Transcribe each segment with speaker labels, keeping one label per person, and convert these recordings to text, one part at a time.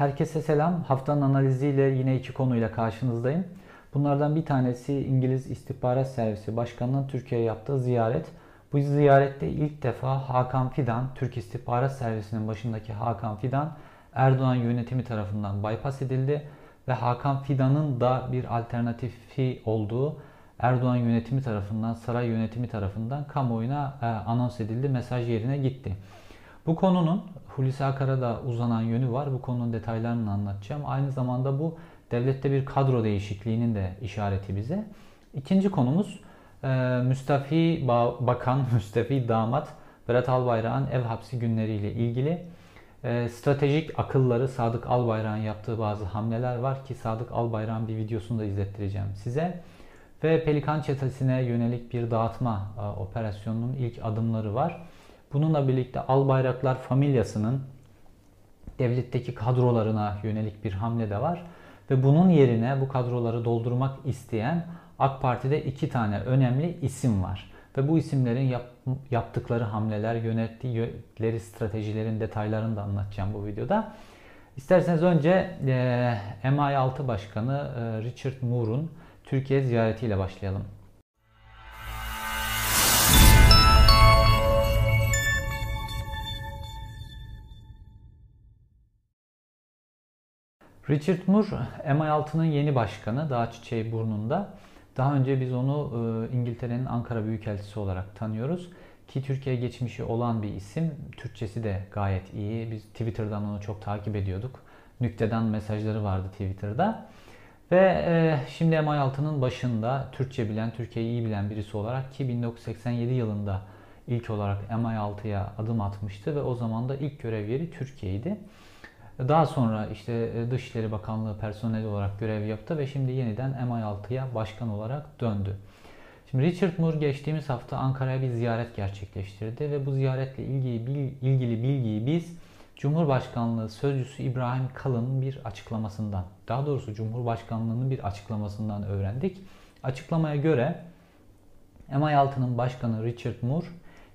Speaker 1: Herkese selam. Haftanın analiziyle yine iki konuyla karşınızdayım. Bunlardan bir tanesi İngiliz İstihbarat Servisi Başkanı'nın Türkiye'ye yaptığı ziyaret. Bu ziyarette ilk defa Hakan Fidan, Türk İstihbarat Servisi'nin başındaki Hakan Fidan, Erdoğan yönetimi tarafından bypass edildi ve Hakan Fidan'ın da bir alternatifi olduğu Erdoğan yönetimi tarafından, saray yönetimi tarafından kamuoyuna e, anons edildi, mesaj yerine gitti. Bu konunun Hulusi Akar'a da uzanan yönü var. Bu konunun detaylarını anlatacağım. Aynı zamanda bu devlette bir kadro değişikliğinin de işareti bize. İkinci konumuz e, Müstafi Bakan, Müstafi Damat Berat Albayrak'ın ev hapsi günleriyle ilgili e, stratejik akılları Sadık Albayrak'ın yaptığı bazı hamleler var ki Sadık Albayrak'ın bir videosunu da izlettireceğim size. Ve Pelikan çetesine yönelik bir dağıtma e, operasyonunun ilk adımları var. Bununla birlikte Albayraklar familyasının devletteki kadrolarına yönelik bir hamle de var. Ve bunun yerine bu kadroları doldurmak isteyen AK Parti'de iki tane önemli isim var. Ve bu isimlerin yap, yaptıkları hamleler, yönettikleri stratejilerin detaylarını da anlatacağım bu videoda. İsterseniz önce e, MI6 Başkanı e, Richard Moore'un Türkiye ziyaretiyle başlayalım. Richard Moore MI6'nın yeni başkanı daha çiçeği burnunda. Daha önce biz onu e, İngiltere'nin Ankara Büyükelçisi olarak tanıyoruz. Ki Türkiye geçmişi olan bir isim. Türkçesi de gayet iyi. Biz Twitter'dan onu çok takip ediyorduk. Nükteden mesajları vardı Twitter'da. Ve e, şimdi MI6'nın başında Türkçe bilen, Türkiye'yi iyi bilen birisi olarak ki 1987 yılında ilk olarak MI6'ya adım atmıştı ve o zaman da ilk görev yeri Türkiye'ydi. Daha sonra işte e, Dışişleri Bakanlığı personeli olarak görev yaptı ve şimdi yeniden MI6'ya başkan olarak döndü. Şimdi Richard Moore geçtiğimiz hafta Ankara'ya bir ziyaret gerçekleştirdi ve bu ziyaretle ilgili, ilgili bilgiyi biz Cumhurbaşkanlığı Sözcüsü İbrahim Kalın'ın bir açıklamasından, daha doğrusu Cumhurbaşkanlığı'nın bir açıklamasından öğrendik. Açıklamaya göre MI6'nın başkanı Richard Moore,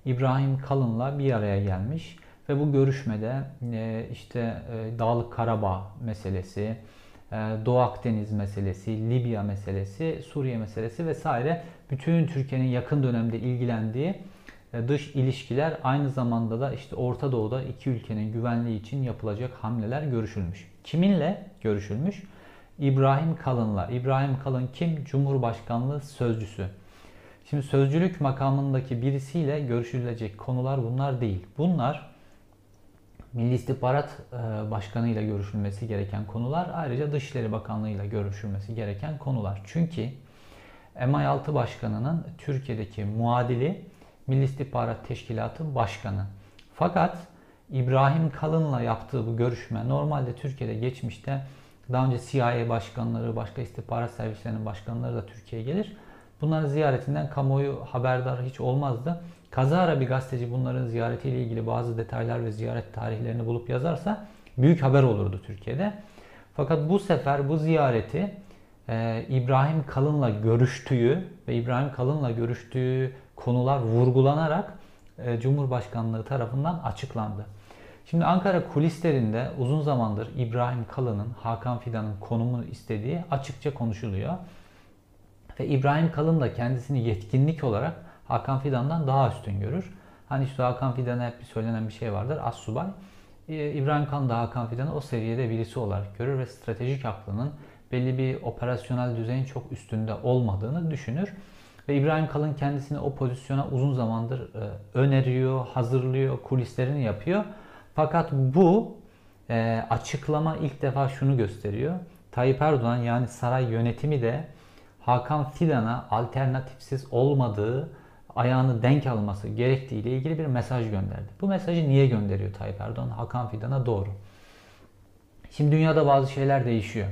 Speaker 1: İbrahim Kalın'la bir araya gelmiş ve bu görüşmede e, işte e, Dağlık Karabağ meselesi, e, Doğu Akdeniz meselesi, Libya meselesi, Suriye meselesi vesaire bütün Türkiye'nin yakın dönemde ilgilendiği dış ilişkiler aynı zamanda da işte Orta Doğu'da iki ülkenin güvenliği için yapılacak hamleler görüşülmüş. Kiminle görüşülmüş? İbrahim Kalın'la. İbrahim Kalın kim? Cumhurbaşkanlığı sözcüsü. Şimdi sözcülük makamındaki birisiyle görüşülecek konular bunlar değil. Bunlar Milli İstihbarat e, Başkanı ile görüşülmesi gereken konular ayrıca Dışişleri Bakanlığı ile görüşülmesi gereken konular. Çünkü MI6 Başkanı'nın Türkiye'deki muadili Milli İstihbarat Teşkilatı Başkanı. Fakat İbrahim Kalın'la yaptığı bu görüşme normalde Türkiye'de geçmişte daha önce CIA başkanları, başka istihbarat servislerinin başkanları da Türkiye'ye gelir. Bunların ziyaretinden kamuoyu haberdar hiç olmazdı. Kazara bir gazeteci bunların ziyaretiyle ilgili bazı detaylar ve ziyaret tarihlerini bulup yazarsa büyük haber olurdu Türkiye'de. Fakat bu sefer bu ziyareti e, İbrahim Kalın'la görüştüğü ve İbrahim Kalın'la görüştüğü konular vurgulanarak e, Cumhurbaşkanlığı tarafından açıklandı. Şimdi Ankara kulislerinde uzun zamandır İbrahim Kalın'ın, Hakan Fidan'ın konumu istediği açıkça konuşuluyor. Ve İbrahim Kalın da kendisini yetkinlik olarak Hakan Fidan'dan daha üstün görür. Hani işte Hakan Fidan'a hep bir söylenen bir şey vardır. As subay. Ee, İbrahim Kalın da Hakan Fidan'ı o seviyede birisi olarak görür ve stratejik aklının belli bir operasyonel düzeyin çok üstünde olmadığını düşünür. Ve İbrahim Kalın kendisini o pozisyona uzun zamandır e, öneriyor, hazırlıyor, kulislerini yapıyor. Fakat bu e, açıklama ilk defa şunu gösteriyor. Tayyip Erdoğan yani saray yönetimi de Hakan Fidan'a alternatifsiz olmadığı ayağını denk alması gerektiği ile ilgili bir mesaj gönderdi. Bu mesajı niye gönderiyor Tayyip Erdoğan? Hakan Fidan'a doğru. Şimdi dünyada bazı şeyler değişiyor.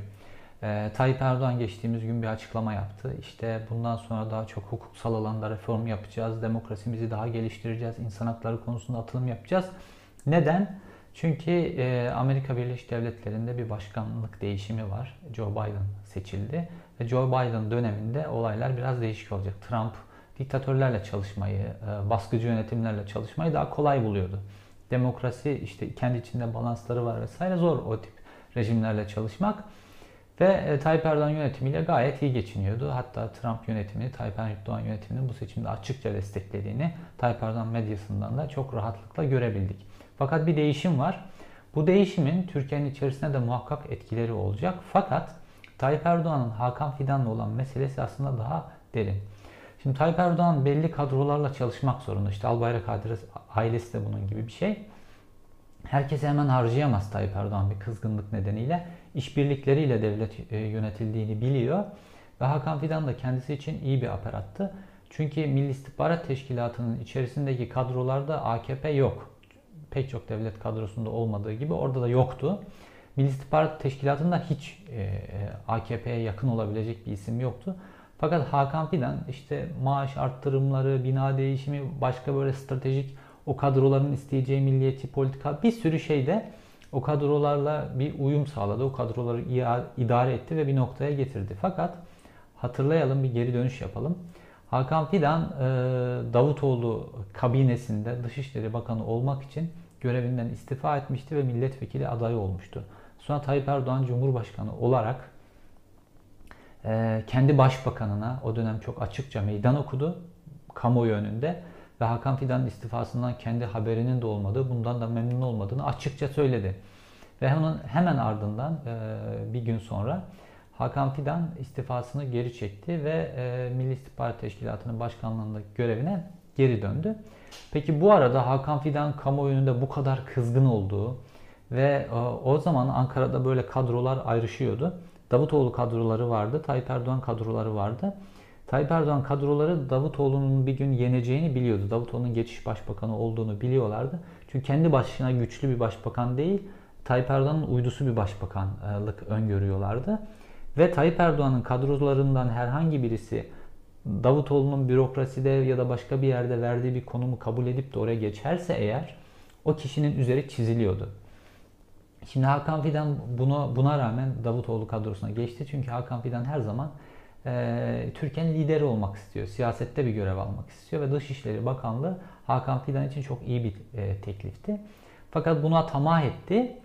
Speaker 1: Ee, Tayyip Erdoğan geçtiğimiz gün bir açıklama yaptı. İşte bundan sonra daha çok hukuksal alanda reform yapacağız, demokrasimizi daha geliştireceğiz, insan hakları konusunda atılım yapacağız. Neden? Çünkü e, Amerika Birleşik Devletleri'nde bir başkanlık değişimi var. Joe Biden seçildi. Ve Joe Biden döneminde olaylar biraz değişik olacak. Trump diktatörlerle çalışmayı, e, baskıcı yönetimlerle çalışmayı daha kolay buluyordu. Demokrasi işte kendi içinde balansları var vesaire zor o tip rejimlerle çalışmak. Ve e, Tayyip Erdoğan yönetimiyle gayet iyi geçiniyordu. Hatta Trump yönetimini, Tayyip Erdoğan yönetiminin bu seçimde açıkça desteklediğini Tayyip Erdoğan medyasından da çok rahatlıkla görebildik. Fakat bir değişim var. Bu değişimin Türkiye'nin içerisinde de muhakkak etkileri olacak. Fakat Tayyip Erdoğan'ın Hakan Fidan'la olan meselesi aslında daha derin. Şimdi Tayyip Erdoğan belli kadrolarla çalışmak zorunda. İşte Albayrak ailesi de bunun gibi bir şey. Herkese hemen harcayamaz Tayyip Erdoğan bir kızgınlık nedeniyle. İşbirlikleriyle devlet e, yönetildiğini biliyor. Ve Hakan Fidan da kendisi için iyi bir aparattı. Çünkü Milli İstihbarat Teşkilatı'nın içerisindeki kadrolarda AKP yok. Pek çok devlet kadrosunda olmadığı gibi orada da yoktu. Milli İstihbarat Teşkilatı'nda hiç e, e AKP'ye yakın olabilecek bir isim yoktu. Fakat Hakan Fidan işte maaş arttırımları, bina değişimi, başka böyle stratejik o kadroların isteyeceği milliyetçi politika bir sürü şeyde o kadrolarla bir uyum sağladı. O kadroları idare etti ve bir noktaya getirdi. Fakat hatırlayalım bir geri dönüş yapalım. Hakan Fidan e, Davutoğlu kabinesinde Dışişleri Bakanı olmak için görevinden istifa etmişti ve milletvekili adayı olmuştu. Sonra Tayyip Erdoğan Cumhurbaşkanı olarak kendi başbakanına o dönem çok açıkça meydan okudu kamuoyu önünde ve Hakan Fidan'ın istifasından kendi haberinin de olmadığı, bundan da memnun olmadığını açıkça söyledi. Ve onun hemen ardından e, bir gün sonra Hakan Fidan istifasını geri çekti ve e, Milli İstihbarat Teşkilatı'nın başkanlığındaki görevine geri döndü. Peki bu arada Hakan Fidan kamuoyunda bu kadar kızgın olduğu ve e, o zaman Ankara'da böyle kadrolar ayrışıyordu. Davutoğlu kadroları vardı, Tayyip Erdoğan kadroları vardı. Tayyip Erdoğan kadroları Davutoğlu'nun bir gün yeneceğini biliyordu. Davutoğlu'nun geçiş başbakanı olduğunu biliyorlardı. Çünkü kendi başına güçlü bir başbakan değil, Tayyip Erdoğan'ın uydusu bir başbakanlık öngörüyorlardı. Ve Tayyip Erdoğan'ın kadrolarından herhangi birisi Davutoğlu'nun bürokraside ya da başka bir yerde verdiği bir konumu kabul edip de oraya geçerse eğer o kişinin üzeri çiziliyordu. Şimdi Hakan Fidan buna, buna rağmen Davutoğlu kadrosuna geçti. Çünkü Hakan Fidan her zaman e, Türkiye'nin lideri olmak istiyor. Siyasette bir görev almak istiyor ve Dışişleri Bakanlığı Hakan Fidan için çok iyi bir e, teklifti. Fakat buna tamah etti.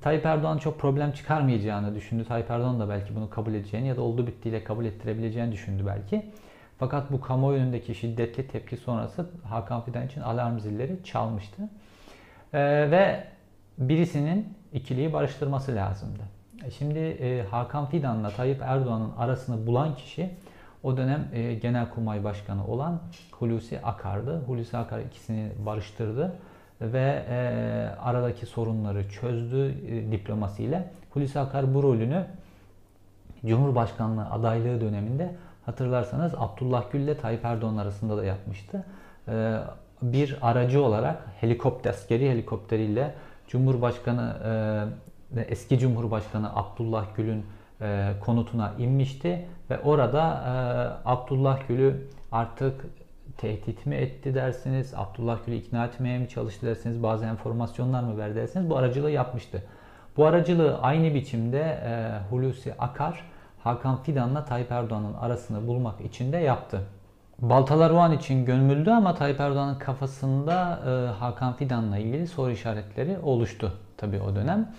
Speaker 1: Tayyip Erdoğan çok problem çıkarmayacağını düşündü. Tayyip Erdoğan da belki bunu kabul edeceğini ya da olduğu bittiğiyle kabul ettirebileceğini düşündü belki. Fakat bu kamuoyundaki şiddetli tepki sonrası Hakan Fidan için alarm zilleri çalmıştı. Ee, ve birisinin ikiliyi barıştırması lazımdı. E şimdi e, Hakan Fidan'la Tayyip Erdoğan'ın arasını bulan kişi o dönem e, Genelkurmay Başkanı olan Hulusi Akar'dı. Hulusi Akar ikisini barıştırdı ve e, aradaki sorunları çözdü e, diplomasiyle. Hulusi Akar bu rolünü Cumhurbaşkanlığı adaylığı döneminde hatırlarsanız Abdullah Gül ile Tayyip Erdoğan arasında da yapmıştı. E, bir aracı olarak helikopter, askeri helikopteriyle Cumhurbaşkanı e, eski Cumhurbaşkanı Abdullah Gül'ün e, konutuna inmişti ve orada e, Abdullah Gül'ü artık tehdit mi etti dersiniz, Abdullah Gül'ü ikna etmeye mi çalıştı dersiniz, bazı enformasyonlar mı verdi dersiniz bu aracılığı yapmıştı. Bu aracılığı aynı biçimde e, Hulusi Akar, Hakan Fidan'la Tayyip Erdoğan'ın arasını bulmak için de yaptı. Baltalar o an için gömüldü ama Tayyip Erdoğan'ın kafasında e, Hakan Fidan'la ilgili soru işaretleri oluştu tabii o dönem.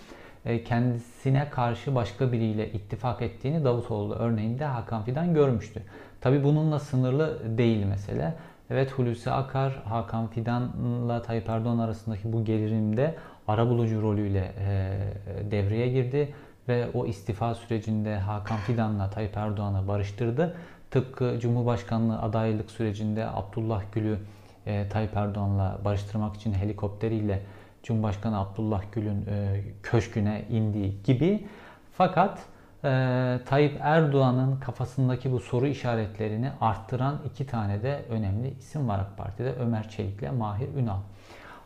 Speaker 1: E, kendisine karşı başka biriyle ittifak ettiğini Davutoğlu örneğinde Hakan Fidan görmüştü. Tabii bununla sınırlı değil mesele. Evet Hulusi Akar, Hakan Fidan'la Tayyip Erdoğan arasındaki bu gerilimde arabulucu rolüyle e, devreye girdi ve o istifa sürecinde Hakan Fidan'la Tayyip Erdoğan'ı barıştırdı. Tıpkı Cumhurbaşkanlığı adaylık sürecinde Abdullah Gül'ü e, Tayyip Erdoğan'la barıştırmak için helikopteriyle Cumhurbaşkanı Abdullah Gül'ün e, köşküne indiği gibi. Fakat e, Tayyip Erdoğan'ın kafasındaki bu soru işaretlerini arttıran iki tane de önemli isim var AK Parti'de. Ömer Çelik ile Mahir Ünal.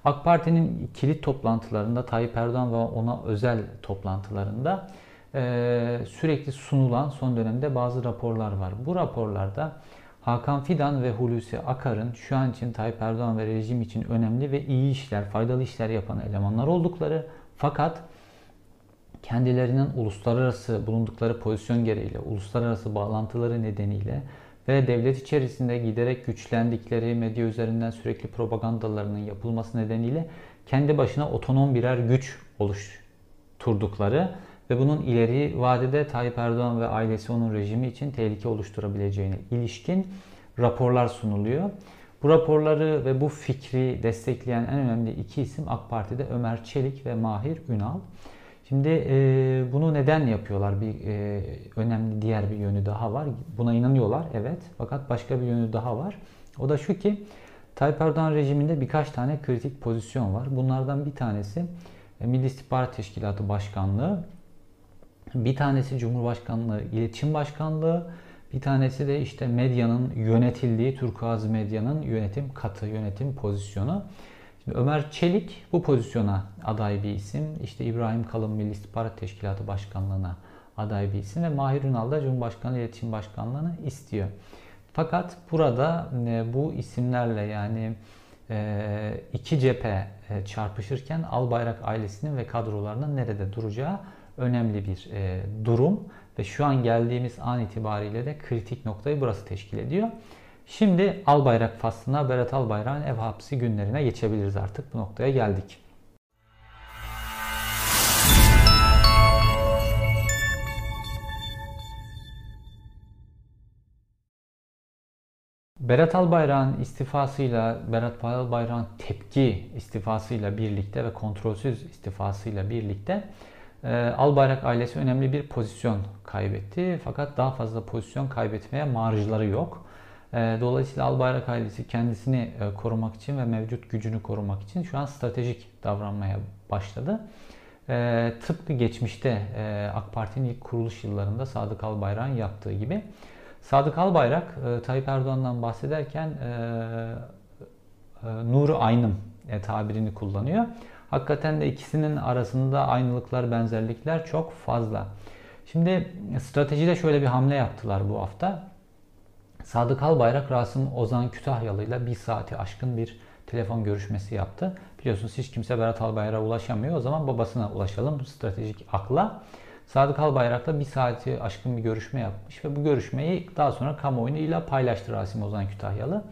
Speaker 1: AK Parti'nin kilit toplantılarında Tayyip Erdoğan ve ona özel toplantılarında e, sürekli sunulan son dönemde bazı raporlar var. Bu raporlarda Hakan Fidan ve Hulusi Akar'ın şu an için Tayyip Erdoğan ve rejim için önemli ve iyi işler, faydalı işler yapan elemanlar oldukları fakat kendilerinin uluslararası bulundukları pozisyon gereğiyle, uluslararası bağlantıları nedeniyle ve devlet içerisinde giderek güçlendikleri medya üzerinden sürekli propagandalarının yapılması nedeniyle kendi başına otonom birer güç oluşturdukları ve bunun ileri vadede Tayyip Erdoğan ve ailesi onun rejimi için tehlike oluşturabileceğine ilişkin raporlar sunuluyor. Bu raporları ve bu fikri destekleyen en önemli iki isim AK Parti'de Ömer Çelik ve Mahir Ünal. Şimdi e, bunu neden yapıyorlar? Bir e, önemli diğer bir yönü daha var. Buna inanıyorlar evet. Fakat başka bir yönü daha var. O da şu ki Tayyip Erdoğan rejiminde birkaç tane kritik pozisyon var. Bunlardan bir tanesi e, Milli İstihbarat Teşkilatı Başkanlığı, bir tanesi Cumhurbaşkanlığı İletişim Başkanlığı, bir tanesi de işte medyanın yönetildiği, Turkuaz medyanın yönetim katı, yönetim pozisyonu. Şimdi Ömer Çelik bu pozisyona aday bir isim. İşte İbrahim Kalın Milli İstihbarat Teşkilatı Başkanlığı'na aday bir isim ve Mahir Ünal da Cumhurbaşkanı İletişim Başkanlığı'nı istiyor. Fakat burada e, bu isimlerle yani e, iki cephe e, çarpışırken Albayrak ailesinin ve kadrolarının nerede duracağı önemli bir durum ve şu an geldiğimiz an itibariyle de kritik noktayı burası teşkil ediyor. Şimdi Albayrak faslına Berat Albayrak'ın ev hapsi günlerine geçebiliriz artık. Bu noktaya geldik. Berat Albayrak'ın istifasıyla, Berat Albayrak'ın tepki istifasıyla birlikte ve kontrolsüz istifasıyla birlikte e, Albayrak ailesi önemli bir pozisyon kaybetti. Fakat daha fazla pozisyon kaybetmeye marjları yok. E, dolayısıyla Albayrak ailesi kendisini e, korumak için ve mevcut gücünü korumak için şu an stratejik davranmaya başladı. E, tıpkı geçmişte e, AK Parti'nin ilk kuruluş yıllarında Sadık Albayrak'ın yaptığı gibi. Sadık Albayrak e, Tayyip Erdoğan'dan bahsederken Nuru Aynım tabirini kullanıyor. Hakikaten de ikisinin arasında aynılıklar, benzerlikler çok fazla. Şimdi stratejide şöyle bir hamle yaptılar bu hafta. Sadık Albayrak Rasım Ozan Kütahyalı ile bir saati aşkın bir telefon görüşmesi yaptı. Biliyorsunuz hiç kimse Berat Albayrak'a ulaşamıyor. O zaman babasına ulaşalım stratejik akla. Sadık Albayrak'la bir saati aşkın bir görüşme yapmış ve bu görüşmeyi daha sonra kamuoyuyla paylaştı Rasim Ozan Kütahyalı.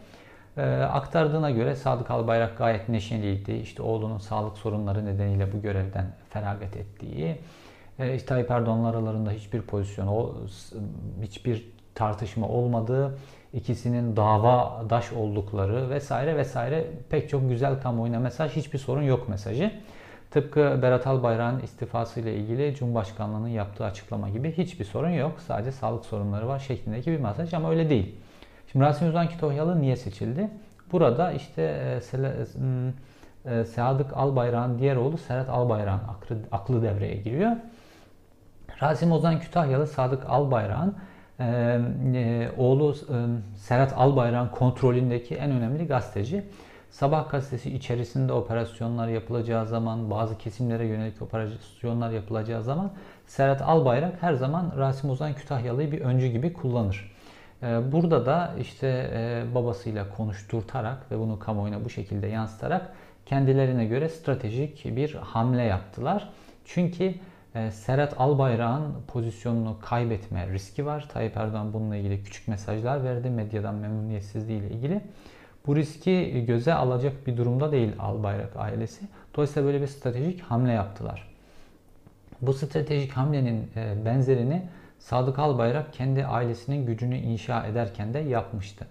Speaker 1: E, aktardığına göre Sadık Albayrak gayet neşeliydi. İşte oğlunun sağlık sorunları nedeniyle bu görevden feragat ettiği, e, Tayyip Erdoğan'la aralarında hiçbir pozisyon, hiçbir tartışma olmadığı, ikisinin dava daş oldukları vesaire vesaire pek çok güzel kamuoyuna mesaj, hiçbir sorun yok mesajı. Tıpkı Berat Albayrak'ın istifası ile ilgili Cumhurbaşkanlığı'nın yaptığı açıklama gibi hiçbir sorun yok. Sadece sağlık sorunları var şeklindeki bir mesaj ama öyle değil. Şimdi Rasim Ozan Kütahyalı niye seçildi? Burada işte e, e, Sadık Albayrak'ın diğer oğlu Serhat Albayrak'ın aklı, aklı devreye giriyor. Rasim Ozan Kütahyalı Sadık Albayrak'ın e, e, oğlu e, Serhat Albayrak'ın kontrolündeki en önemli gazeteci. Sabah gazetesi içerisinde operasyonlar yapılacağı zaman, bazı kesimlere yönelik operasyonlar yapılacağı zaman Serhat Albayrak her zaman Rasim Ozan Kütahyalı'yı bir öncü gibi kullanır. Ee, burada da işte e, babasıyla konuşturtarak ve bunu kamuoyuna bu şekilde yansıtarak kendilerine göre stratejik bir hamle yaptılar. Çünkü e, Serhat Albayrak'ın pozisyonunu kaybetme riski var. Tayyip Erdoğan bununla ilgili küçük mesajlar verdi medyadan memnuniyetsizliği ile ilgili. Bu riski göze alacak bir durumda değil Albayrak ailesi. Dolayısıyla böyle bir stratejik hamle yaptılar. Bu stratejik hamlenin e, benzerini Sadık Albayrak kendi ailesinin gücünü inşa ederken de yapmıştı.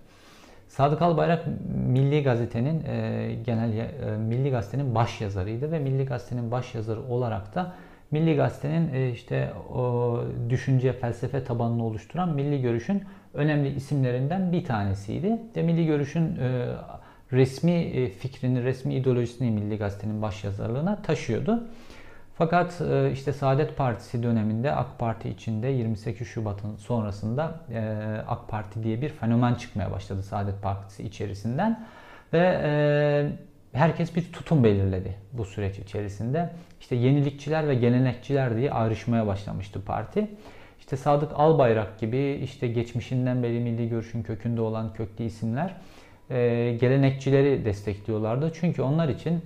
Speaker 1: Sadık Albayrak Milli Gazete'nin e, genel e, Milli Gazete'nin baş yazarıydı ve Milli Gazete'nin baş yazarı olarak da Milli Gazete'nin e, işte o düşünce, felsefe tabanını oluşturan Milli Görüş'ün önemli isimlerinden bir tanesiydi. De Milli Görüş'ün e, resmi e, fikrini, resmi ideolojisini Milli Gazete'nin baş yazarlığına taşıyordu. Fakat e, işte Saadet Partisi döneminde AK Parti içinde 28 Şubat'ın sonrasında e, AK Parti diye bir fenomen çıkmaya başladı Saadet Partisi içerisinden ve e, herkes bir tutum belirledi bu süreç içerisinde. İşte yenilikçiler ve gelenekçiler diye ayrışmaya başlamıştı parti. İşte Sadık Albayrak gibi işte geçmişinden beri milli görüşün kökünde olan köklü isimler gelenekçileri destekliyorlardı. Çünkü onlar için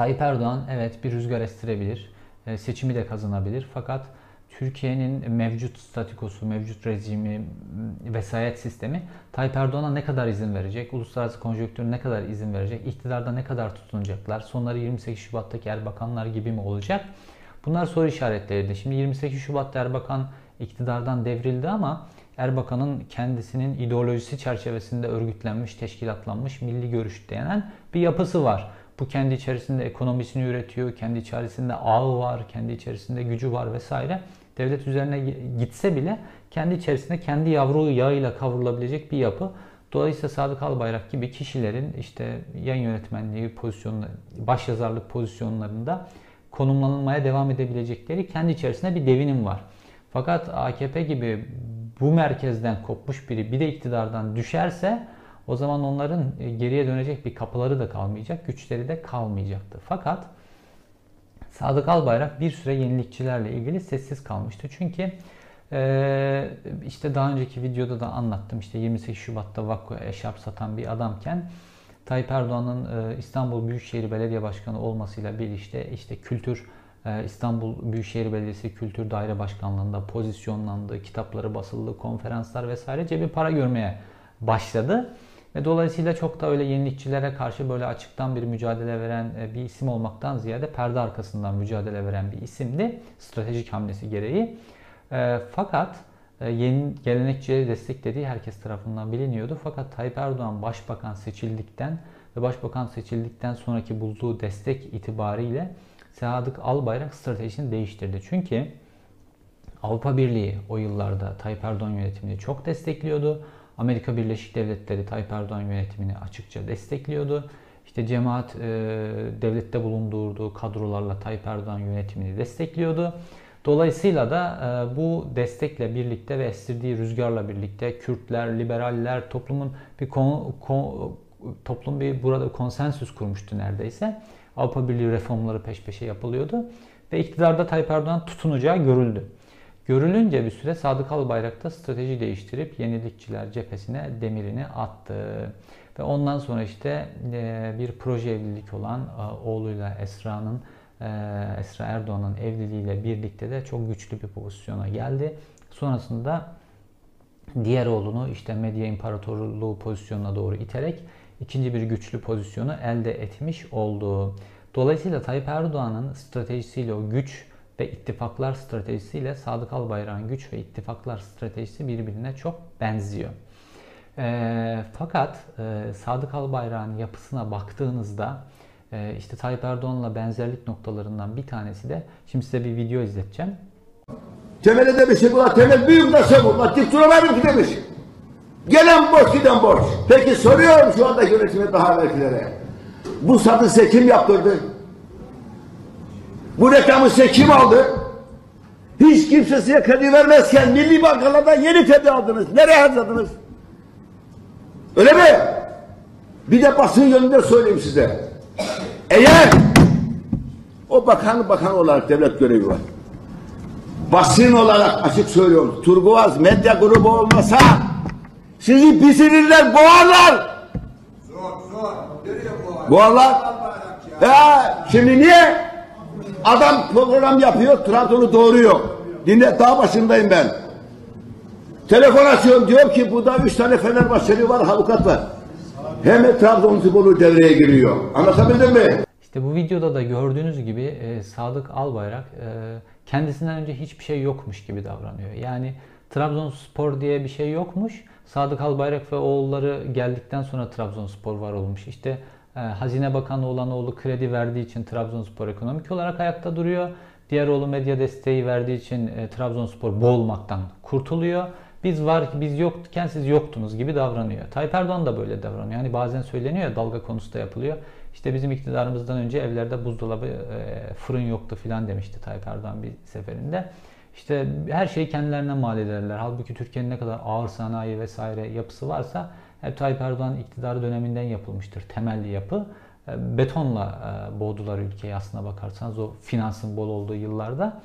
Speaker 1: Tayyip Erdoğan evet bir rüzgar estirebilir, e, seçimi de kazanabilir fakat Türkiye'nin mevcut statikosu, mevcut rejimi, vesayet sistemi Tayyip Erdoğan'a ne kadar izin verecek? Uluslararası konjonktür ne kadar izin verecek? İktidarda ne kadar tutunacaklar? Sonları 28 Şubat'taki Erbakanlar gibi mi olacak? Bunlar soru işaretleriydi. Şimdi 28 Şubat'ta Erbakan iktidardan devrildi ama Erbakan'ın kendisinin ideolojisi çerçevesinde örgütlenmiş, teşkilatlanmış milli görüş denen bir yapısı var. Bu kendi içerisinde ekonomisini üretiyor, kendi içerisinde ağı var, kendi içerisinde gücü var vesaire. Devlet üzerine gitse bile kendi içerisinde kendi yavru yağıyla kavrulabilecek bir yapı. Dolayısıyla Sadık Albayrak gibi kişilerin işte yayın yönetmenliği pozisyonu, başyazarlık pozisyonlarında konumlanmaya devam edebilecekleri kendi içerisinde bir devinim var. Fakat AKP gibi bu merkezden kopmuş biri bir de iktidardan düşerse o zaman onların e, geriye dönecek bir kapıları da kalmayacak, güçleri de kalmayacaktı. Fakat Sadık Albayrak bir süre yenilikçilerle ilgili sessiz kalmıştı. Çünkü e, işte daha önceki videoda da anlattım. İşte 28 Şubat'ta Vakko eşarp satan bir adamken Tayyip Erdoğan'ın e, İstanbul Büyükşehir Belediye Başkanı olmasıyla birlikte işte kültür İstanbul Büyükşehir Belediyesi Kültür Daire Başkanlığı'nda pozisyonlandı, kitapları basıldı, konferanslar vesaire cebi para görmeye başladı. Ve dolayısıyla çok da öyle yenilikçilere karşı böyle açıktan bir mücadele veren e, bir isim olmaktan ziyade perde arkasından mücadele veren bir isimdi. Stratejik hamlesi gereği. E, fakat e, yeni gelenekçileri desteklediği herkes tarafından biliniyordu. Fakat Tayyip Erdoğan başbakan seçildikten ve başbakan seçildikten sonraki bulduğu destek itibariyle Sadık Albayrak stratejisini değiştirdi. Çünkü Avrupa Birliği o yıllarda Tayyip Erdoğan yönetimini çok destekliyordu. Amerika Birleşik Devletleri Tayyip Erdoğan yönetimini açıkça destekliyordu. İşte cemaat e, devlette bulundurduğu kadrolarla Tayyip Erdoğan yönetimini destekliyordu. Dolayısıyla da e, bu destekle birlikte ve estirdiği rüzgarla birlikte Kürtler, liberaller toplumun bir kon, kon, toplum bir burada konsensüs kurmuştu neredeyse. Avrupa Birliği reformları peş peşe yapılıyordu ve iktidarda Tayyip Erdoğan tutunacağı görüldü. Görülünce bir süre Sadık Albayrak da strateji değiştirip yenilikçiler cephesine demirini attı. Ve ondan sonra işte e, bir proje evlilik olan e, oğluyla Esra'nın e, Esra Erdoğan'ın evliliğiyle birlikte de çok güçlü bir pozisyona geldi. Sonrasında diğer oğlunu işte medya imparatorluğu pozisyonuna doğru iterek ikinci bir güçlü pozisyonu elde etmiş oldu. Dolayısıyla Tayyip Erdoğan'ın stratejisiyle o güç ve ittifaklar stratejisiyle Sadık Albayrak'ın güç ve ittifaklar stratejisi birbirine çok benziyor. E, fakat e, Sadık Albayrak'ın yapısına baktığınızda e, işte Tayyip Erdoğan'la benzerlik noktalarından bir tanesi de şimdi size bir video izleteceğim.
Speaker 2: Temel'e demişim ulan temel büyük nasıl ulan dik duramadım ki demiş. Gelen boş giden boş. Peki soruyorum şu anda yönetime daha evvelkilere. Bu satı size kim yaptırdı? Bu reklamı size kim aldı? Hiç kimse size kredi vermezken milli bankalardan yeni kredi aldınız. Nereye harcadınız? Öyle mi? Bir de basın yönünde söyleyeyim size. Eğer o bakan bakan olarak devlet görevi var. Basın olarak açık söylüyorum. Turguaz medya grubu olmasa sizi pisirirler, boğarlar. Zor, zor. Boğarlar. Ya, şimdi niye? Adam program yapıyor, Trabzon'u doğuruyor. Dinle, daha başındayım ben. Telefon açıyorum, diyor ki burada üç tane Fenerbahçeli var, avukat var. Hem Trabzonspor'u devreye giriyor. Anlatabildim mi?
Speaker 1: İşte bu videoda da gördüğünüz gibi e, Sadık Albayrak e, kendisinden önce hiçbir şey yokmuş gibi davranıyor. Yani Trabzonspor diye bir şey yokmuş. Sadık Albayrak ve oğulları geldikten sonra Trabzonspor var olmuş. İşte Hazine Bakanı olan oğlu kredi verdiği için Trabzonspor ekonomik olarak ayakta duruyor. Diğer oğlu medya desteği verdiği için e, Trabzonspor boğulmaktan kurtuluyor. Biz var biz yokken siz yoktunuz gibi davranıyor. Tayyip Erdoğan da böyle davranıyor. Yani bazen söyleniyor ya dalga konusu da yapılıyor. İşte bizim iktidarımızdan önce evlerde buzdolabı, e, fırın yoktu filan demişti Tayyip Erdoğan bir seferinde. İşte her şeyi kendilerine mal ederler. Halbuki Türkiye'nin ne kadar ağır sanayi vesaire yapısı varsa hep Tayyip Erdoğan iktidarı döneminden yapılmıştır temelli yapı. E, betonla e, boğdular ülkeyi aslına bakarsanız o finansın bol olduğu yıllarda.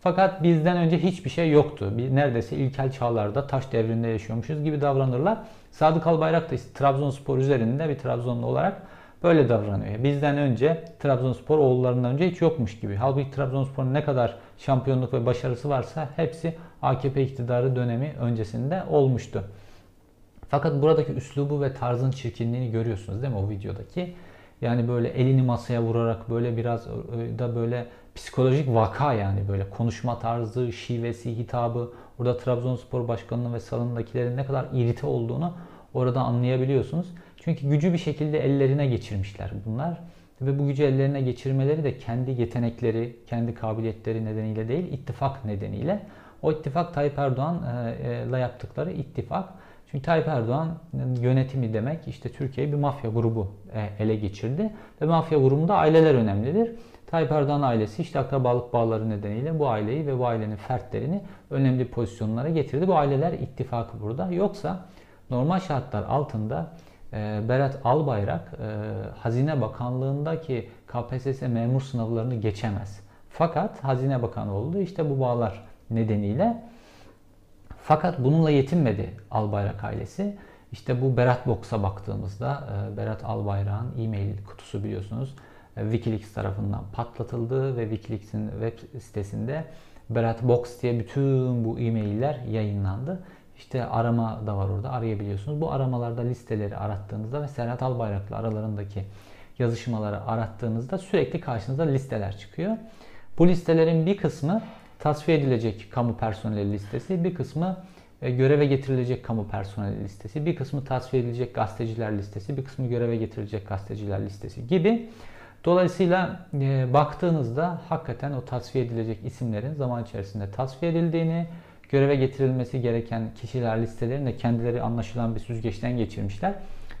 Speaker 1: Fakat bizden önce hiçbir şey yoktu. Neredeyse ilkel çağlarda taş devrinde yaşıyormuşuz gibi davranırlar. Sadık Albayrak da işte Trabzonspor üzerinde bir Trabzonlu olarak böyle davranıyor. Bizden önce Trabzonspor oğullarından önce hiç yokmuş gibi. Halbuki Trabzonspor'un ne kadar şampiyonluk ve başarısı varsa hepsi AKP iktidarı dönemi öncesinde olmuştu. Fakat buradaki üslubu ve tarzın çirkinliğini görüyorsunuz değil mi o videodaki? Yani böyle elini masaya vurarak böyle biraz e, da böyle psikolojik vaka yani böyle konuşma tarzı, şivesi, hitabı. Orada Trabzonspor Başkanı'nın ve salondakilerin ne kadar irite olduğunu orada anlayabiliyorsunuz. Çünkü gücü bir şekilde ellerine geçirmişler bunlar. Ve bu gücü ellerine geçirmeleri de kendi yetenekleri, kendi kabiliyetleri nedeniyle değil, ittifak nedeniyle. O ittifak Tayyip Erdoğan'la yaptıkları ittifak. Çünkü Tayyip Erdoğan yönetimi demek işte Türkiye'yi bir mafya grubu e, ele geçirdi. Ve mafya grubunda aileler önemlidir. Tayyip Erdoğan ailesi işte akrabalık bağları nedeniyle bu aileyi ve bu ailenin fertlerini önemli pozisyonlara getirdi. Bu aileler ittifakı burada. Yoksa normal şartlar altında e, Berat Albayrak e, Hazine Bakanlığındaki KPSS memur sınavlarını geçemez. Fakat Hazine Bakanı oldu. İşte bu bağlar nedeniyle. Fakat bununla yetinmedi Albayrak ailesi. İşte bu Berat Box'a baktığımızda e, Berat Albayrak'ın e-mail kutusu biliyorsunuz Wikileaks tarafından patlatıldı ve Wikileaks'in web sitesinde Berat Box diye bütün bu e-mailler yayınlandı. İşte arama da var orada arayabiliyorsunuz. Bu aramalarda listeleri arattığınızda ve Serhat Albayrak'la aralarındaki yazışmaları arattığınızda sürekli karşınıza listeler çıkıyor. Bu listelerin bir kısmı tasfiye edilecek kamu personeli listesi, bir kısmı e, göreve getirilecek kamu personeli listesi, bir kısmı tasfiye edilecek gazeteciler listesi, bir kısmı göreve getirilecek gazeteciler listesi gibi. Dolayısıyla e, baktığınızda hakikaten o tasfiye edilecek isimlerin zaman içerisinde tasfiye edildiğini, göreve getirilmesi gereken kişiler listelerini de kendileri anlaşılan bir süzgeçten geçirmişler.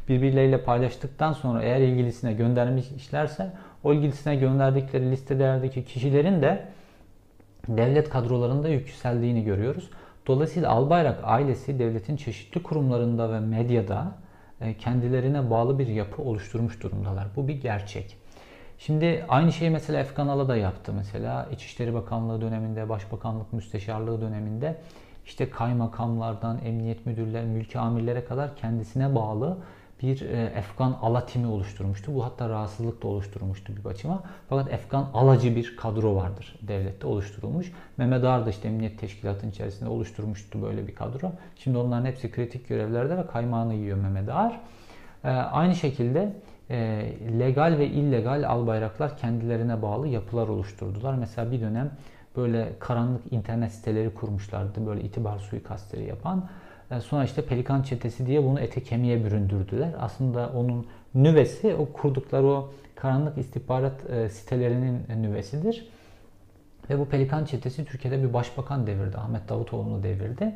Speaker 1: Birbirleriyle paylaştıktan sonra eğer ilgilisine göndermişlerse o ilgilisine gönderdikleri listelerdeki kişilerin de devlet kadrolarında yükseldiğini görüyoruz. Dolayısıyla Albayrak ailesi devletin çeşitli kurumlarında ve medyada e, kendilerine bağlı bir yapı oluşturmuş durumdalar. Bu bir gerçek. Şimdi aynı şeyi mesela Efkan Ala da yaptı mesela. İçişleri Bakanlığı döneminde, Başbakanlık Müsteşarlığı döneminde işte kaymakamlardan, emniyet müdürler, mülki amirlere kadar kendisine bağlı bir e, Efkan Ala timi oluşturmuştu. Bu hatta rahatsızlık da oluşturmuştu bir açıma. Fakat Efkan Alacı bir kadro vardır devlette oluşturulmuş. Mehmet Ağar da işte emniyet teşkilatının içerisinde oluşturmuştu böyle bir kadro. Şimdi onların hepsi kritik görevlerde ve kaymağını yiyor Mehmet Ağar. E, aynı şekilde e, legal ve illegal albayraklar kendilerine bağlı yapılar oluşturdular. Mesela bir dönem böyle karanlık internet siteleri kurmuşlardı. Böyle itibar suikastleri yapan. E, sonra işte Pelikan Çetesi diye bunu ete kemiğe büründürdüler. Aslında onun nüvesi o kurdukları o karanlık istihbarat e, sitelerinin nüvesidir. Ve bu Pelikan Çetesi Türkiye'de bir başbakan devirdi. Ahmet Davutoğlu'nu devirdi.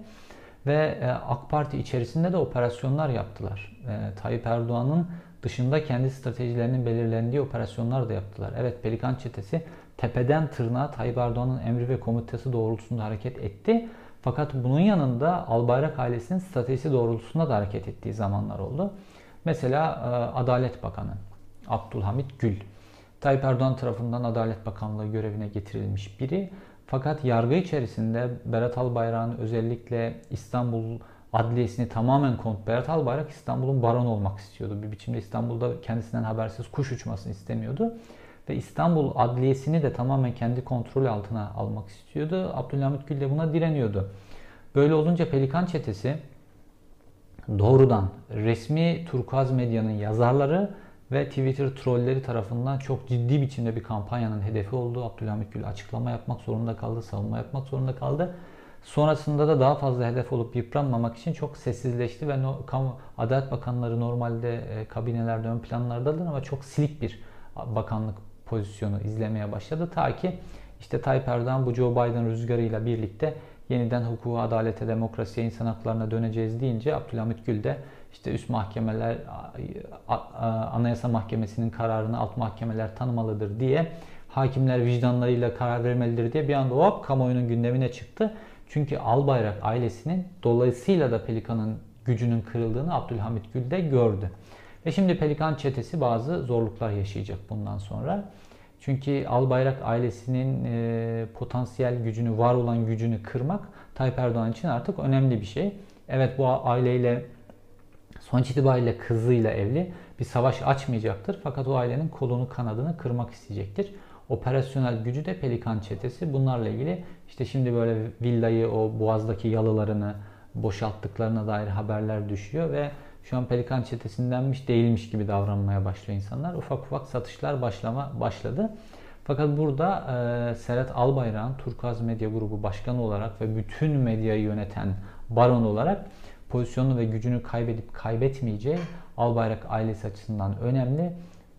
Speaker 1: Ve e, AK Parti içerisinde de operasyonlar yaptılar. Tayyip Erdoğan'ın dışında kendi stratejilerinin belirlendiği operasyonlar da yaptılar. Evet Pelikan Çetesi tepeden tırnağa Tayyip Erdoğan'ın emri ve komutası doğrultusunda hareket etti. Fakat bunun yanında Albayrak ailesinin stratejisi doğrultusunda da hareket ettiği zamanlar oldu. Mesela e, Adalet Bakanı Abdülhamit Gül. Tayyip Erdoğan tarafından Adalet Bakanlığı görevine getirilmiş biri. Fakat yargı içerisinde Berat Albayrak'ın özellikle İstanbul adliyesini tamamen kont Berat Albayrak İstanbul'un baron olmak istiyordu. Bir biçimde İstanbul'da kendisinden habersiz kuş uçmasını istemiyordu. Ve İstanbul adliyesini de tamamen kendi kontrol altına almak istiyordu. Abdülhamit Gül de buna direniyordu. Böyle olunca Pelikan Çetesi doğrudan resmi Turkuaz medyanın yazarları ve Twitter trolleri tarafından çok ciddi biçimde bir kampanyanın hedefi oldu. Abdülhamit Gül açıklama yapmak zorunda kaldı, savunma yapmak zorunda kaldı. Sonrasında da daha fazla hedef olup yıpranmamak için çok sessizleşti ve no, kamu, Adalet Bakanları normalde e, kabinelerde ön planlardadır ama çok silik bir bakanlık pozisyonu izlemeye başladı. Ta ki işte Tayyip Erdoğan bu Joe Biden rüzgarıyla birlikte yeniden hukuka, adalete, demokrasiye, insan haklarına döneceğiz deyince Abdülhamit Gül de işte üst mahkemeler Anayasa Mahkemesi'nin kararını alt mahkemeler tanımalıdır diye hakimler vicdanlarıyla karar vermelidir diye bir anda hop kamuoyunun gündemine çıktı. Çünkü Albayrak ailesinin dolayısıyla da Pelikan'ın gücünün kırıldığını Abdülhamit Gül de gördü. Ve şimdi Pelikan çetesi bazı zorluklar yaşayacak bundan sonra. Çünkü Albayrak ailesinin e, potansiyel gücünü, var olan gücünü kırmak Tayyip Erdoğan için artık önemli bir şey. Evet bu aileyle sonuç itibariyle kızıyla evli bir savaş açmayacaktır. Fakat o ailenin kolunu kanadını kırmak isteyecektir. Operasyonel gücü de Pelikan çetesi. Bunlarla ilgili işte şimdi böyle villayı o boğazdaki yalılarını boşalttıklarına dair haberler düşüyor ve Şu an Pelikan çetesindenmiş değilmiş gibi davranmaya başlıyor insanlar. Ufak ufak satışlar başlama başladı. Fakat burada e, Serhat Albayrak'ın Turkuaz Medya Grubu Başkanı olarak ve bütün medyayı yöneten baron olarak pozisyonunu ve gücünü kaybedip kaybetmeyeceği Albayrak ailesi açısından önemli.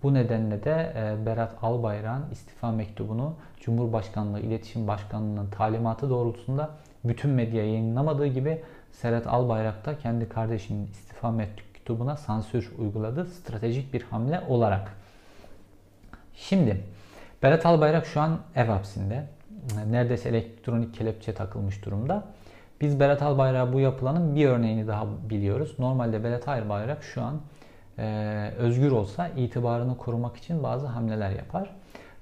Speaker 1: Bu nedenle de e, Berat Albayrak'ın istifa mektubunu Cumhurbaşkanlığı İletişim Başkanlığı'nın talimatı doğrultusunda bütün medya yayınlamadığı gibi Serhat Albayrak da kendi kardeşinin istifa mektubuna sansür uyguladı. Stratejik bir hamle olarak. Şimdi Berat Albayrak şu an ev hapsinde. Neredeyse elektronik kelepçe takılmış durumda. Biz Berat Albayrak bu yapılanın bir örneğini daha biliyoruz. Normalde Berat Albayrak şu an e, özgür olsa itibarını korumak için bazı hamleler yapar.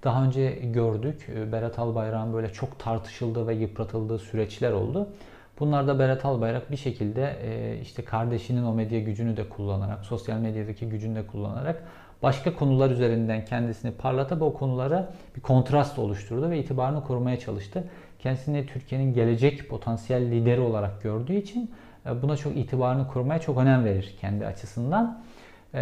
Speaker 1: Daha önce gördük e, Berat Albayrak'ın böyle çok tartışıldığı ve yıpratıldığı süreçler oldu. Bunlarda Berat Albayrak bir şekilde e, işte kardeşinin o medya gücünü de kullanarak, sosyal medyadaki gücünü de kullanarak başka konular üzerinden kendisini parlatıp o konulara bir kontrast oluşturdu ve itibarını korumaya çalıştı. Kendisini Türkiye'nin gelecek potansiyel lideri olarak gördüğü için e, buna çok itibarını korumaya çok önem verir kendi açısından. E,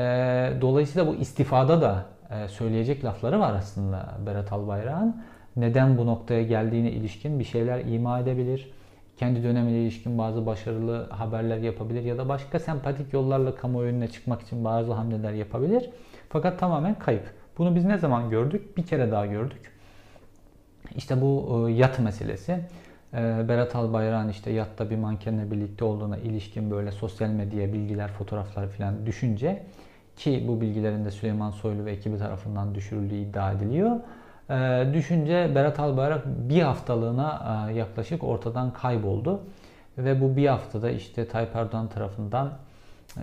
Speaker 1: dolayısıyla bu istifada da e, söyleyecek lafları var aslında Berat Albayrak'ın. Neden bu noktaya geldiğine ilişkin bir şeyler ima edebilir. Kendi dönemine ilişkin bazı başarılı haberler yapabilir ya da başka sempatik yollarla kamuoyu önüne çıkmak için bazı hamleler yapabilir. Fakat tamamen kayıp. Bunu biz ne zaman gördük? Bir kere daha gördük. İşte bu e, yat meselesi. E, Berat Albayrak'ın işte yatta bir mankenle birlikte olduğuna ilişkin böyle sosyal medyaya bilgiler, fotoğraflar falan düşünce ki bu bilgilerin de Süleyman Soylu ve ekibi tarafından düşürüldüğü iddia ediliyor. E, düşünce Berat Albayrak bir haftalığına yaklaşık ortadan kayboldu. Ve bu bir haftada işte Tayyip Erdoğan tarafından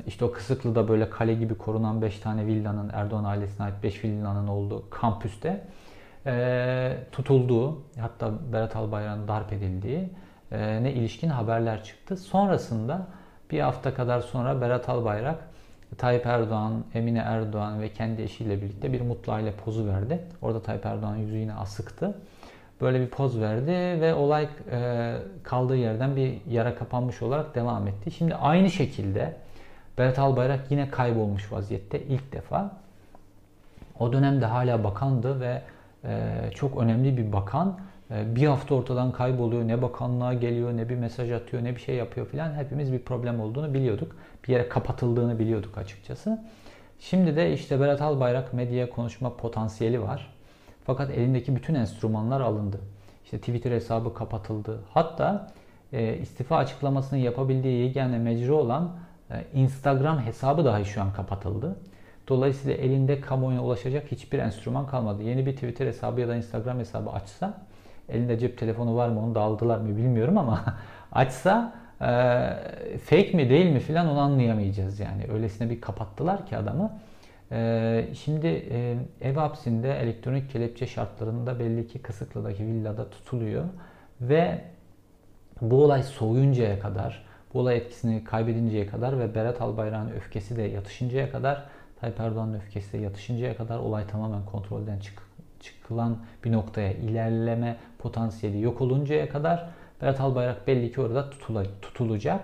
Speaker 1: işte o Kısıklı'da böyle kale gibi korunan 5 tane villanın Erdoğan ailesine ait 5 villanın olduğu kampüste e, tutulduğu hatta Berat Albayrak'ın darp edildiği e, ne ilişkin haberler çıktı. Sonrasında bir hafta kadar sonra Berat Albayrak Tayyip Erdoğan, Emine Erdoğan ve kendi eşiyle birlikte bir mutlu aile pozu verdi. Orada Tayyip Erdoğan yüzü yine asıktı. Böyle bir poz verdi ve olay e, kaldığı yerden bir yara kapanmış olarak devam etti. Şimdi aynı şekilde Berat Albayrak yine kaybolmuş vaziyette ilk defa. O dönemde hala bakandı ve e, çok önemli bir bakan. E, bir hafta ortadan kayboluyor. Ne bakanlığa geliyor, ne bir mesaj atıyor, ne bir şey yapıyor filan. Hepimiz bir problem olduğunu biliyorduk. Bir yere kapatıldığını biliyorduk açıkçası. Şimdi de işte Berat Albayrak medyaya konuşma potansiyeli var. Fakat elindeki bütün enstrümanlar alındı. İşte Twitter hesabı kapatıldı. Hatta e, istifa açıklamasını yapabildiği yegane mecra olan e, Instagram hesabı dahi şu an kapatıldı. Dolayısıyla elinde kamuoyuna ulaşacak hiçbir enstrüman kalmadı. Yeni bir Twitter hesabı ya da Instagram hesabı açsa, elinde cep telefonu var mı onu da aldılar mı bilmiyorum ama açsa e, fake mi değil mi filan onu anlayamayacağız yani. Öylesine bir kapattılar ki adamı. E, şimdi e, ev hapsinde elektronik kelepçe şartlarında belli ki Kısıklı'daki villada tutuluyor ve bu olay soğuyuncaya kadar bu olay etkisini kaybedinceye kadar ve Berat Albayrak'ın öfkesi de yatışıncaya kadar Tayyip Erdoğan'ın öfkesi de yatışıncaya kadar olay tamamen kontrolden çık çıkılan bir noktaya ilerleme potansiyeli yok oluncaya kadar Berat Albayrak belli ki orada tutula, tutulacak.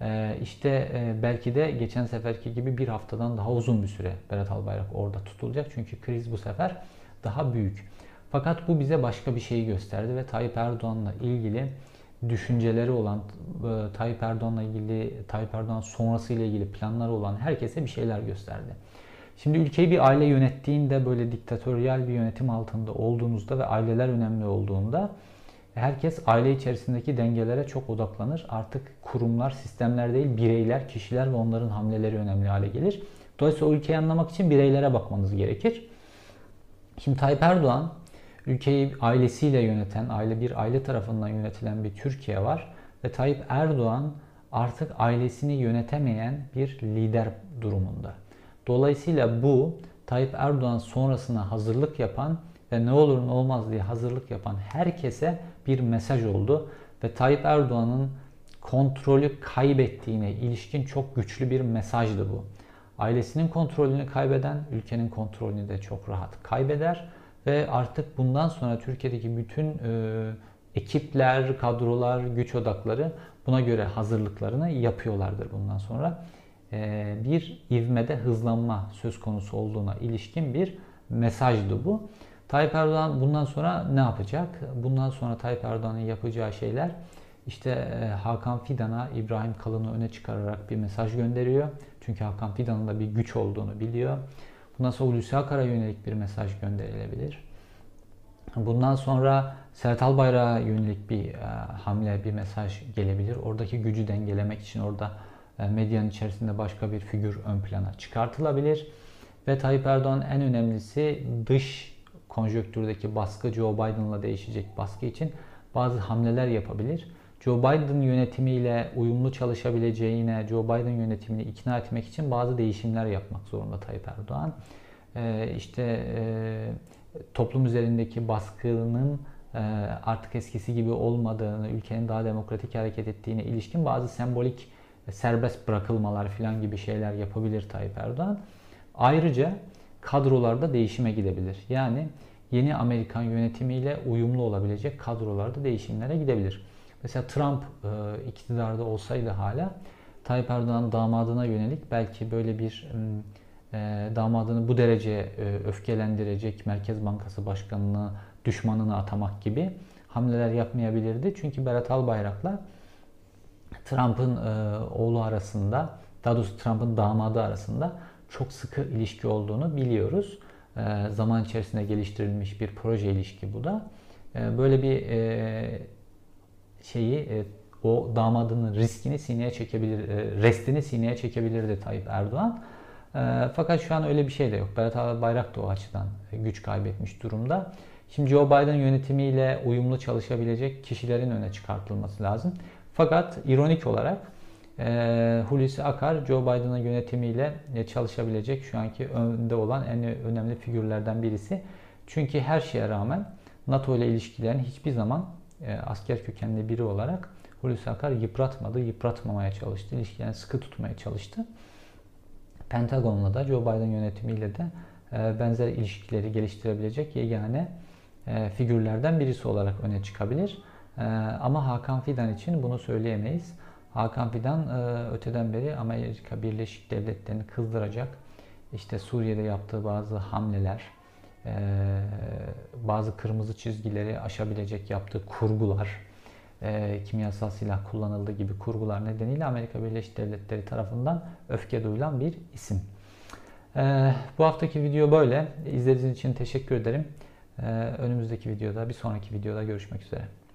Speaker 1: Ee, işte e, belki de geçen seferki gibi bir haftadan daha uzun bir süre Berat Albayrak orada tutulacak. Çünkü kriz bu sefer daha büyük. Fakat bu bize başka bir şeyi gösterdi ve Tayyip Erdoğan'la ilgili düşünceleri olan, e, Tayyip Erdoğan'la ilgili, Tayyip Erdoğan sonrası ile ilgili planları olan herkese bir şeyler gösterdi. Şimdi ülkeyi bir aile yönettiğinde böyle diktatöryal bir yönetim altında olduğunuzda ve aileler önemli olduğunda herkes aile içerisindeki dengelere çok odaklanır. Artık kurumlar, sistemler değil, bireyler, kişiler ve onların hamleleri önemli hale gelir. Dolayısıyla o ülkeyi anlamak için bireylere bakmanız gerekir. Şimdi Tayyip Erdoğan ülkeyi ailesiyle yöneten, aile bir aile tarafından yönetilen bir Türkiye var ve Tayyip Erdoğan artık ailesini yönetemeyen bir lider durumunda. Dolayısıyla bu Tayyip Erdoğan sonrasına hazırlık yapan ve ne olur ne olmaz diye hazırlık yapan herkese bir mesaj oldu ve Tayyip Erdoğan'ın kontrolü kaybettiğine ilişkin çok güçlü bir mesajdı bu. Ailesinin kontrolünü kaybeden ülkenin kontrolünü de çok rahat kaybeder ve artık bundan sonra Türkiye'deki bütün e, ekipler, kadrolar, güç odakları buna göre hazırlıklarını yapıyorlardır bundan sonra. E, bir ivmede hızlanma söz konusu olduğuna ilişkin bir mesajdı bu. Tayyip Erdoğan bundan sonra ne yapacak? Bundan sonra Tayyip Erdoğan'ın yapacağı şeyler işte e, Hakan Fidan'a İbrahim Kalın'ı öne çıkararak bir mesaj gönderiyor. Çünkü Hakan Fidan'ın da bir güç olduğunu biliyor. Bundan sonra Hulusi Akar'a yönelik bir mesaj gönderilebilir. Bundan sonra Serhat Albayrak'a yönelik bir e, hamle, bir mesaj gelebilir. Oradaki gücü dengelemek için orada medyanın içerisinde başka bir figür ön plana çıkartılabilir. Ve Tayyip Erdoğan en önemlisi dış konjöktürdeki baskı Joe Biden'la değişecek baskı için bazı hamleler yapabilir. Joe Biden yönetimiyle uyumlu çalışabileceğine, Joe Biden yönetimini ikna etmek için bazı değişimler yapmak zorunda Tayyip Erdoğan. Ee, işte e, toplum üzerindeki baskının e, artık eskisi gibi olmadığını, ülkenin daha demokratik hareket ettiğine ilişkin bazı sembolik e, serbest bırakılmalar falan gibi şeyler yapabilir Tayyip Erdoğan. Ayrıca kadrolarda değişime gidebilir. Yani yeni Amerikan yönetimiyle uyumlu olabilecek kadrolarda değişimlere gidebilir. Mesela Trump e, iktidarda olsaydı hala Tayyip Erdoğan damadına yönelik belki böyle bir e, damadını bu derece e, öfkelendirecek Merkez Bankası Başkanı'nı düşmanını atamak gibi hamleler yapmayabilirdi. Çünkü Berat Albayrak'la Trump'ın e, oğlu arasında, daha doğrusu Trump'ın damadı arasında çok sıkı ilişki olduğunu biliyoruz. E, zaman içerisinde geliştirilmiş bir proje ilişki bu da. E, böyle bir e, şeyi e, o damadının riskini sineye çekebilir, e, restini sineye çekebilirdi Tayyip Erdoğan. E, fakat şu an öyle bir şey de yok. Berat Bayrak da o açıdan güç kaybetmiş durumda. Şimdi Joe Biden yönetimiyle uyumlu çalışabilecek kişilerin öne çıkartılması lazım. Fakat ironik olarak e, Hulusi Akar Joe Biden'ın yönetimiyle çalışabilecek şu anki önde olan en önemli figürlerden birisi. Çünkü her şeye rağmen NATO ile ilişkilerini hiçbir zaman e, asker kökenli biri olarak Hulusi Akar yıpratmadı, yıpratmamaya çalıştı. İlişkilerini sıkı tutmaya çalıştı. Pentagon'la da Joe Biden yönetimiyle de e, benzer ilişkileri geliştirebilecek yegane e, figürlerden birisi olarak öne çıkabilir. E, ama Hakan Fidan için bunu söyleyemeyiz. Hakan Fidan e, öteden beri Amerika Birleşik Devletleri'ni kızdıracak, işte Suriye'de yaptığı bazı hamleler, e, bazı kırmızı çizgileri aşabilecek yaptığı kurgular, e, kimyasal silah kullanıldığı gibi kurgular nedeniyle Amerika Birleşik Devletleri tarafından öfke duyulan bir isim. Bu haftaki video böyle. İzlediğiniz için teşekkür ederim. Önümüzdeki videoda, bir sonraki videoda görüşmek üzere.